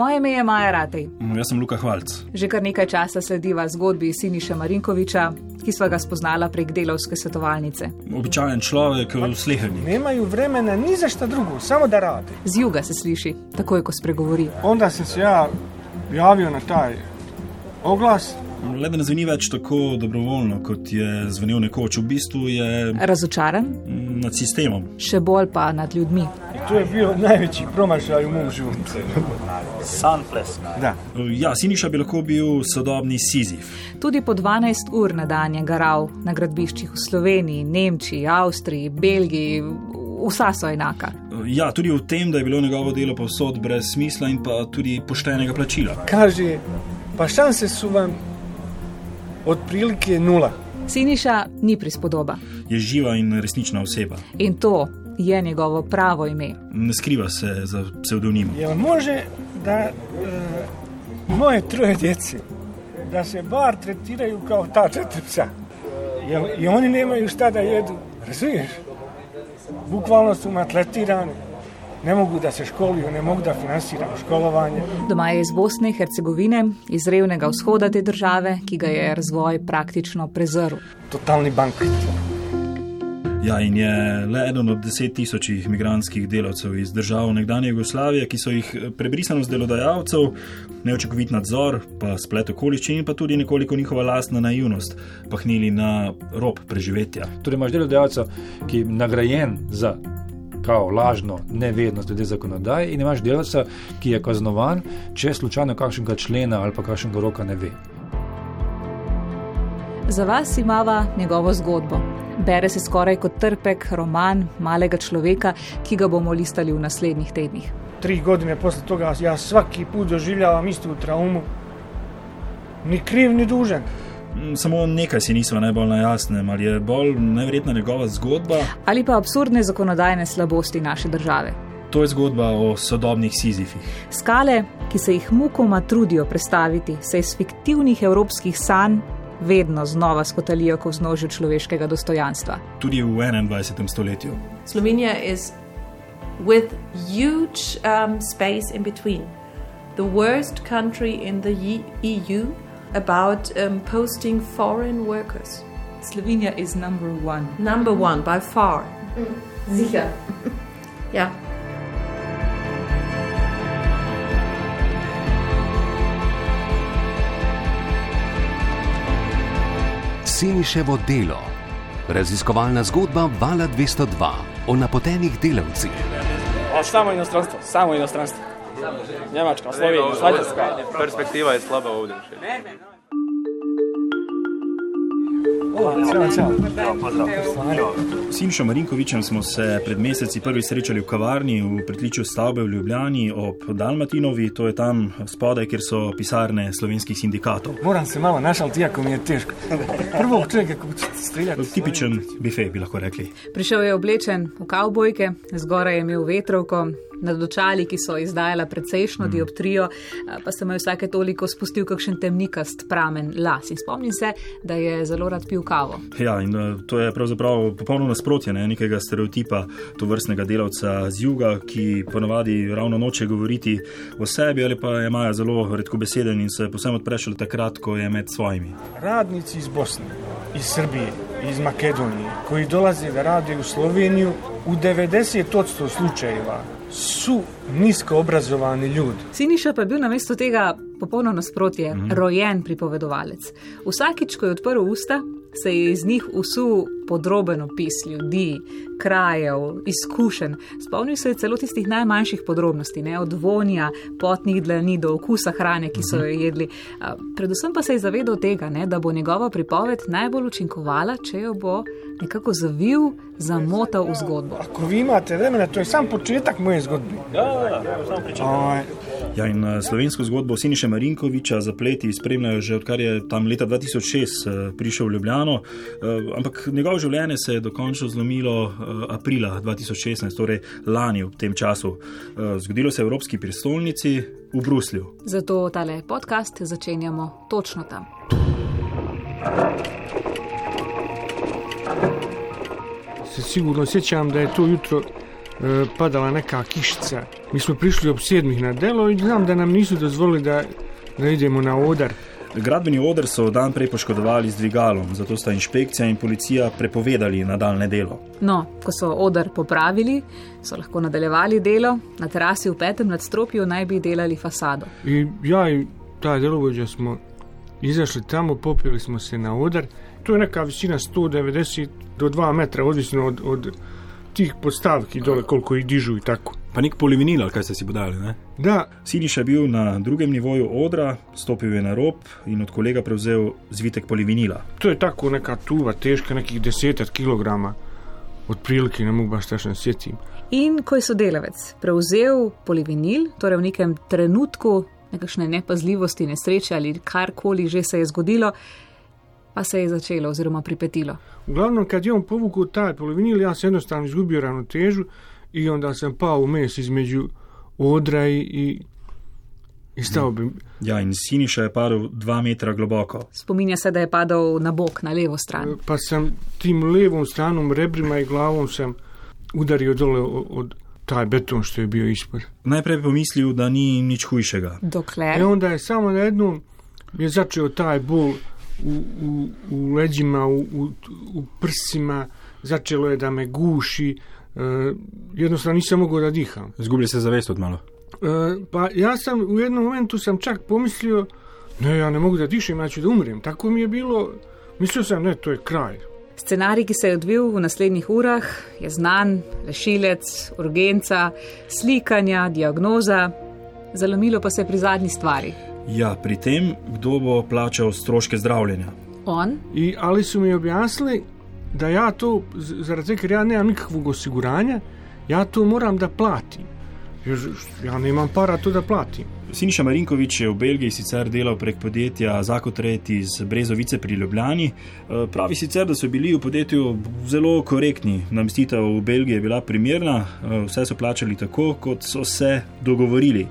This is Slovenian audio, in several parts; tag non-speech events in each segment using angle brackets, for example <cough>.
Moje ime je Maja Ratej. Jaz sem Luka Hvalc. Že kar nekaj časa slediva zgodbi Siniša Marinkoviča, ki sva ga spoznala prek delovske svetovalnice. Običajen človek, slehernik. Nemaju vremena ni za šta drugo, samo da rade. Z juga se sliši, takoj ko spregovori. Onda sam se ja javio na taj oglas. Le da ne zveni več tako dobrovoljno, kot je zvenel nekoč. V bistvu je Razočaran, nad sistemom. še bolj pa nad ljudmi. To je bio najveći promašaj u mom životu. Da. Ja, Siniša bi lahko bil sodobni Sizif. Tudi po 12 ur na dan je garal na gradbiščih v Sloveniji, Nemčiji, Avstriji, Belgiji, vsa so enaka. Ja, tudi v tem, da je bilo njegovo delo povsod brez smisla in pa tudi poštenega plačila. Kaže, pa šanse su vam otprilike nula. Siniša ni prispodoba Je živa in resnična oseba. in to je njegovo pravo ime. Ne skriva se za psevdonimom. Jel može da e, moje troje djece da se bar tretiraju kao ta četiri psa? Jel, I oni nemaju šta da jedu, razumiješ? Bukvalno su matletirani, ne mogu da se školuju, ne mogu da finansiraju školovanje. Doma je iz Bosne in Hercegovine, iz revnega vzhoda te države, ki ga je razvoj praktično prezrl. Totalni bankrot. Ja, in je le eden od deset tisočih migranskih delavcev iz držav nekdanje Jugoslavije, ki so jih prebrisanost delodajalcev, neočakovit nadzor, pa splet okoliščin in pa tudi nekoliko njihova lastna naivnost pahnili na rob preživetja. Torej, imaš delodajalca, ki je nagrajen za kao lažno nevednost glede zakonodaje, in imaš delavca, ki je kaznovan, če slučajno kakšnega člena ali pa kakšnega roka ne ve. Za vas imava njegovo zgodbo. Bere se skoraj kot trpek roman malega človeka, ki ga bomo listali v naslednjih tednih. Tri godine posle toga ja svaki put doživljavam istu traumu. Ni kriv, ni dužan. Mm, Samo nekaj si nismo najbolj na jasnem, ali je bolj neverjetna njegova zgodba. Ali pa absurdne zakonodajne slabosti naše države. To je zgodba o sodobnih Sizifih. Skale, ki se jih mukoma trudijo predstaviti, se iz fiktivnih evropskih sanj vedno znova skotalijo k vznožju človeškega dostojanstva. Tudi v 21. stoletju. Slovenia is with huge um, space in between. The worst country in the EU about um, posting foreign workers. Slovenija is number one. Number one by far. Sicher. ja. Siniševo delo. Raziskovalna zgodba Vala 202 o napotenih delavcih. A samo inostranstvo, samo inostranstvo. Njemačka, Slovenija, Švajcarska. Perspektiva je slaba ovdje. S Sinšom Marinkovičem smo se pred meseci prvi srečali v kavarni v pritličju stavbe v Ljubljani ob Dalmatinovi, to je tam spodaj, kjer so pisarne slovenskih sindikatov. Moram se malo našaliti, iako mi je. Prvog čovjeka kako ćete streljati. Tipičen bife, bi lahko rekli. Prišel je oblečen v kavbojke, zgoraj je imel vetrovko, nad očali, ki so izdajala precejšno Mm. dioptrijo, a, pa se mu je vsake toliko spustil kakšen temnikast pramen las. In spomnim se, da je zelo rad pil kavo. Ja, in eh, to je pravzaprav popolno nasprotje ne, nekega stereotipa to vrstnega delavca z juga, ki ponavadi ravno noče govoriti o sebi ali pa je Maja zelo redkobeseden in se posebno odpre šele takrat, ko je med svojimi. Radnici iz Bosne, iz Srbije, iz Makedonije, koji dolaze da rade u Sloveniju, u 90% slučajeva su nisko obrazovani ljudi. Siniša pa je bil namesto tega popolno nasprotje, mm -hmm. rojen pripovedovalec. Vsakič, ko je odprl usta, se je iz njih usul podroben opis ljudi, krajev, izkušenj. Spomnil se je celo tistih najmanjših podrobnosti, ne? od vonja, potnih dlani do okusa hrane, ki so jo jedli. A, Predvsem pa se je zavedal tega, ne? da bo njegova pripoved najbolj učinkovala, če jo bo nekako zavil, zamotal v zgodbo. Ako vi imate vremena, to je sam početak moje zgodbe. Ovaj, Ja, in eh, slovensko zgodbo Siniše Marinkoviča zapleti spremljajo že odkar je tam leta 2006 eh, prišel v Ljubljano, eh, ampak njegovo življenje se je dokončno zlomilo eh, aprila 2016, torej lani ob tem času. Eh, Zgodilo se je v Evropski prestolnici v Bruslju. Zato tale podcast začenjamo točno tam. se sigurno sjećam da je to jutro e, padala neka kišica. Mi smo prišli ob sedmih na delo in znam, da nam nisu dozvolili da, da idemo na odar. Gradbeni odr so dan prej poškodovali z dvigalom, zato sta inšpekcija in policija prepovedali nadaljne delo. No, ko so odr popravili, so lahko nadaljevali delo, na terasi v petem nadstropju naj bi delali fasado. I ja i taj delovođa smo izašli tamo, popili smo se na odar. To je neka visina 190 do 2 metra, ovisno od, od tih postavki dole koliko ih dižu i tako. Pa nek polivinil, kaj ste si podali. Ne? Da, Siniš je bil na drugem nivoju odra, stopil je na rob in od kolega prevzel zvitek polivinila. to je tako neka tuva teška nekih desetat kilograma. Otprilike ne mogu baš tačno sjetim. In ko je sodelavec prevzel polivinil, torej v nekem trenutku nekakšne nepazljivosti, nesreče ali karkoli že se je zgodilo, pa se je začelo oziroma pripetilo. Uglavnom, kad je on povukao taj polovinil, ja sam jednostavno izgubio ravnotežu i onda sam pao u mes između odra i, i, i stao bi. Ja, in Siniša je padel dva metra globoko. Spominja se, da je padal na bok, na levo stran. Pa sam tim levom stranom rebrima i glavom sam udario dole od, od taj beton što je bio ispod. Najprej je pomislil, da ni nič hujšega. Dokler E onda je samo na jednom je začeo taj bol u, u, u leđima, u, u, u prsima, začelo je da me guši, e, jednostavno nisam mogao da diham. Zgublja se zavest od malo. E, pa ja sam u jednom momentu sam čak pomislio, ne, ja ne mogu da dišem, ja ću da umrem. Tako mi je bilo, mislio sam, ne, to je kraj. Scenarij, ki se je odvil v naslednjih urah, je znan, rešilec, urgenca, slikanja, diagnoza, zalomilo pa se je pri zadnji stvari. Ja, pri tem, kdo bo plačal stroške zdravljenja. On, I, ali su mi objasnili da ja to, zaradi tega, ker ja nemam nikakvog osiguranja, ja to moram da platim. Jer ja nemam para to da platim. Siniša Marinkovič je v Belgiji sicer delal prek podjetja Zakotret iz Brezovice pri Ljubljani. Eh, Pravi sicer, da so bili v podjetju zelo korektni. Namestitev v Belgiji je bila primerna, eh, vse so plačali tako, kot so se dogovorili.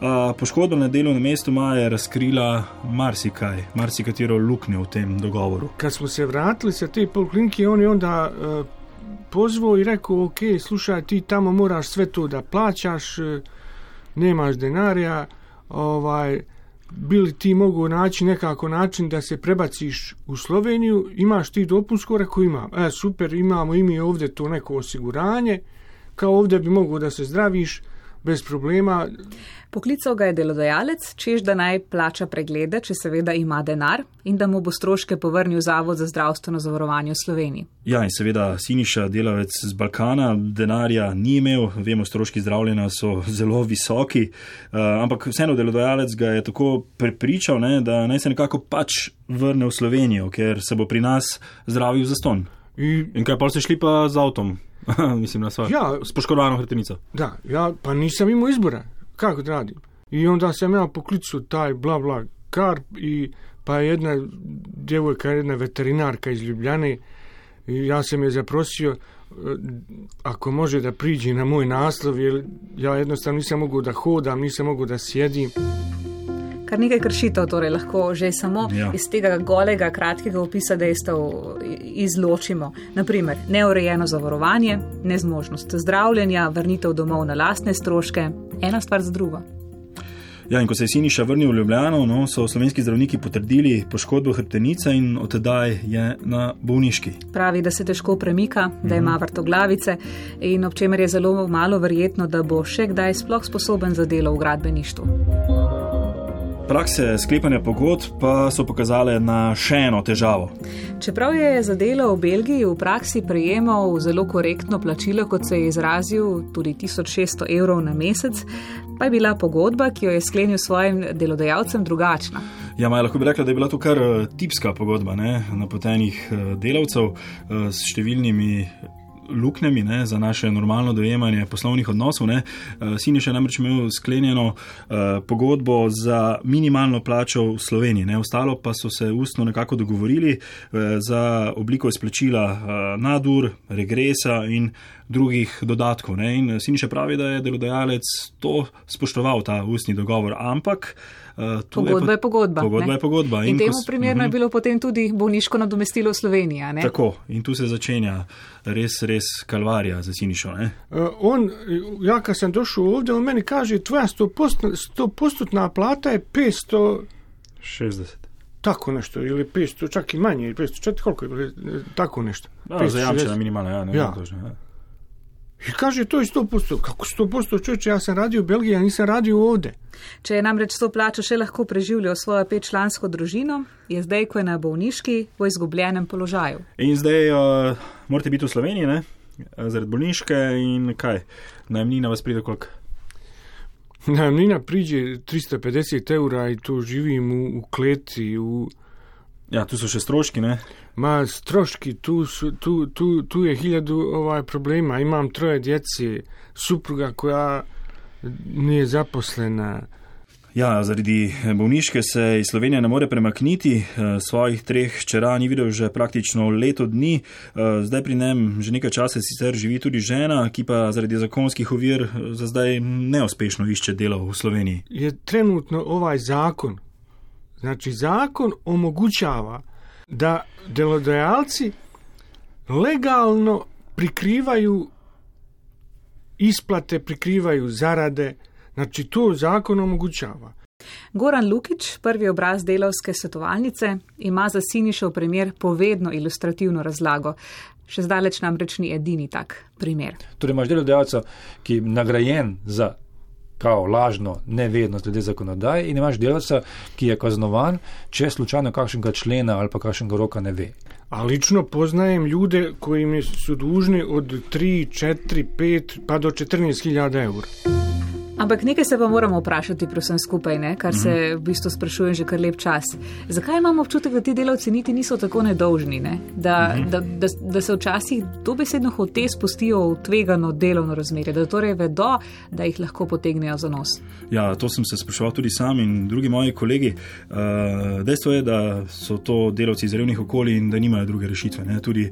A Poškodba na delovnem mestu Maja je razkrila marsikaj, marsikatero luknjo v tem dogovoru. Kad smo se vratili sa te poliklinike, on je onda e, pozvao i rekao, ok, slušaj, ti tamo moraš sve to da plaćaš, e, nemaš denarija, ovaj, bili ti mogu naći nekako način da se prebaciš u Sloveniju, imaš ti dopunsko, rekao imam, e, super, imamo i mi ovdje to neko osiguranje, kao ovdje bi mogo da se zdraviš bez problema, poklical ga je delodajalec, čež da naj plača preglede, če seveda ima denar in da mu bo stroške povrnil Zavod za zdravstveno zavarovanje v Sloveniji. Ja, in seveda Siniša, delavec z Balkana, denarja ni imel, vemo, stroški zdravljenja so zelo visoki, uh, ampak vseeno delodajalec ga je tako prepričal, ne, da naj se nekako pač vrne v Slovenijo, ker se bo pri nas zdravil za ston. i In kaj pa ste šli pa z avtom? <laughs> Mislim na svoje. Ja. S poškodovano hrbtenico. Da, ja pa nisam imao izbora. Kako da radim? I onda sam ja poklicao taj bla bla karp i pa je jedna djevojka, jedna veterinarka iz Ljubljane i ja sam je zaprosio e, ako može da priđe na moj naslov jer ja jednostavno nisam mogao da hodam, nisam mogao da sjedim. Kar nekaj kršitev torej lahko že samo Ja. iz tega golega, kratkega opisa dejstev izločimo. Naprimer, neurejeno zavarovanje, nezmožnost zdravljenja, vrnitev domov na lastne stroške, ena stvar za drugo. Ja, in ko se je Siniša vrnil v Ljubljano, no, so slovenski zdravniki potrdili poškodbo hrbtenice in odtedaj je na bolniški. Pravi, da se težko premika, da ima vrtoglavice in ob čemer je zelo malo verjetno, da bo še kdaj sploh sposoben za delo v gradbeništvu. Prakse sklepanja pogodb pa so pokazale na še eno težavo. Čeprav je za delo v Belgiji v praksi prejemal zelo korektno plačilo, kot se je izrazil, tudi 1600 evrov na mesec, pa je bila pogodba, ki jo je sklenil s svojim delodajalcem, drugačna. Ja, Maja, lahko bi rekla, da je bila to kar eh, tipska pogodba ne, napotenih eh, delavcev eh, s številnimi luknjami ne, za naše normalno dojemanje poslovnih odnosov. Ne. Eh, Siniš je namreč imel sklenjeno eh, pogodbo za minimalno plačo v Sloveniji, ne. ostalo pa so se ustno nekako dogovorili eh, za obliko izplačila eh, nadur, regresa in drugih dodatkov. Ne? In Siniša pravi, da je delodajalec to spoštoval, ta ustni dogovor, ampak. Uh, pogodba je, pa, je pogodba. Pogodba je pogodba. In, in temu primerno uh -huh. je mhm. bilo potem tudi bolniško nadomestilo v Sloveniji. Tako, in tu se začenja res, res kalvarija za Sinišo. Uh, on, ja, ko sem došel ovdje, on meni kaže, tvoja 100-postotna plata je 560. Tako nešto, ili 500, čak i manje, 500, koliko je, tako nešto. Da, zajamčena minimalna, ja, ne ja. Točno, ja. I kaže, to je 100%. Kako 100% čovječe, ja sam radio u Belgiji, ja nisam radio ovde. Če je namreč to plačo še lahko preživljal svojo petčlansko družino, je zdaj, ko je na bolniški, v izgubljenem položaju. In zdaj uh, morate biti v Sloveniji, ne? zaradi bolniške in kaj, najemnina vas pride koliko? Najemnina pride 350 evra in tu živim v, v kleti. V... Ja, tu so še stroški, ne? Ma stroški, tu, tu, tu, tu je hiljadu ovaj problema. Imam troje djeci, supruga koja nije zaposlena. Ja, zaradi bolniške se iz Slovenije ne more premakniti, eh, svojih treh hčera ni videl že praktično leto dni, eh, zdaj pri njem že nekaj časa sicer živi tudi žena, ki pa zaradi zakonskih ovir eh, za zdaj neuspešno išče delo v Sloveniji. Je trenutno ovaj zakon, znači zakon omogućava da delodajalci legalno prikrivaju isplate, prikrivaju zarade, znači to zakon omogućava. Goran Lukič, prvi obraz delovske svetovalnice, ima za Sinišov primer povedno ilustrativno razlago. Še zdaleč namreč ni edini tak primer. Torej, imaš delodajalca, ki je nagrajen za kao lažno nevednost glede zakonodaje in imaš delavca, ki je kaznovan, če slučajno kakšnega člena ali pa kakšnega roka ne ve. A lično poznajem ljude koji su dužni od 3, 4, 5 pa do 14 hiljada eura. Ampak nekaj se pa moramo vprašati, prosim, skupaj, ne? kar se v bistvu sprašujem že kar lep čas. Zakaj imamo občutek, da ti delavci niti niso tako nedolžni, ne? da, mhm. da, da, da se včasih dobesedno hote spustijo v tvegano delovno razmerje, da torej vedo, da jih lahko potegnejo za nos? Ja, to sem se spraševal tudi sam in drugi moji kolegi. Uh, dejstvo je, da so to delavci iz revnih okolij in da nimajo druge rešitve. Ne? Tudi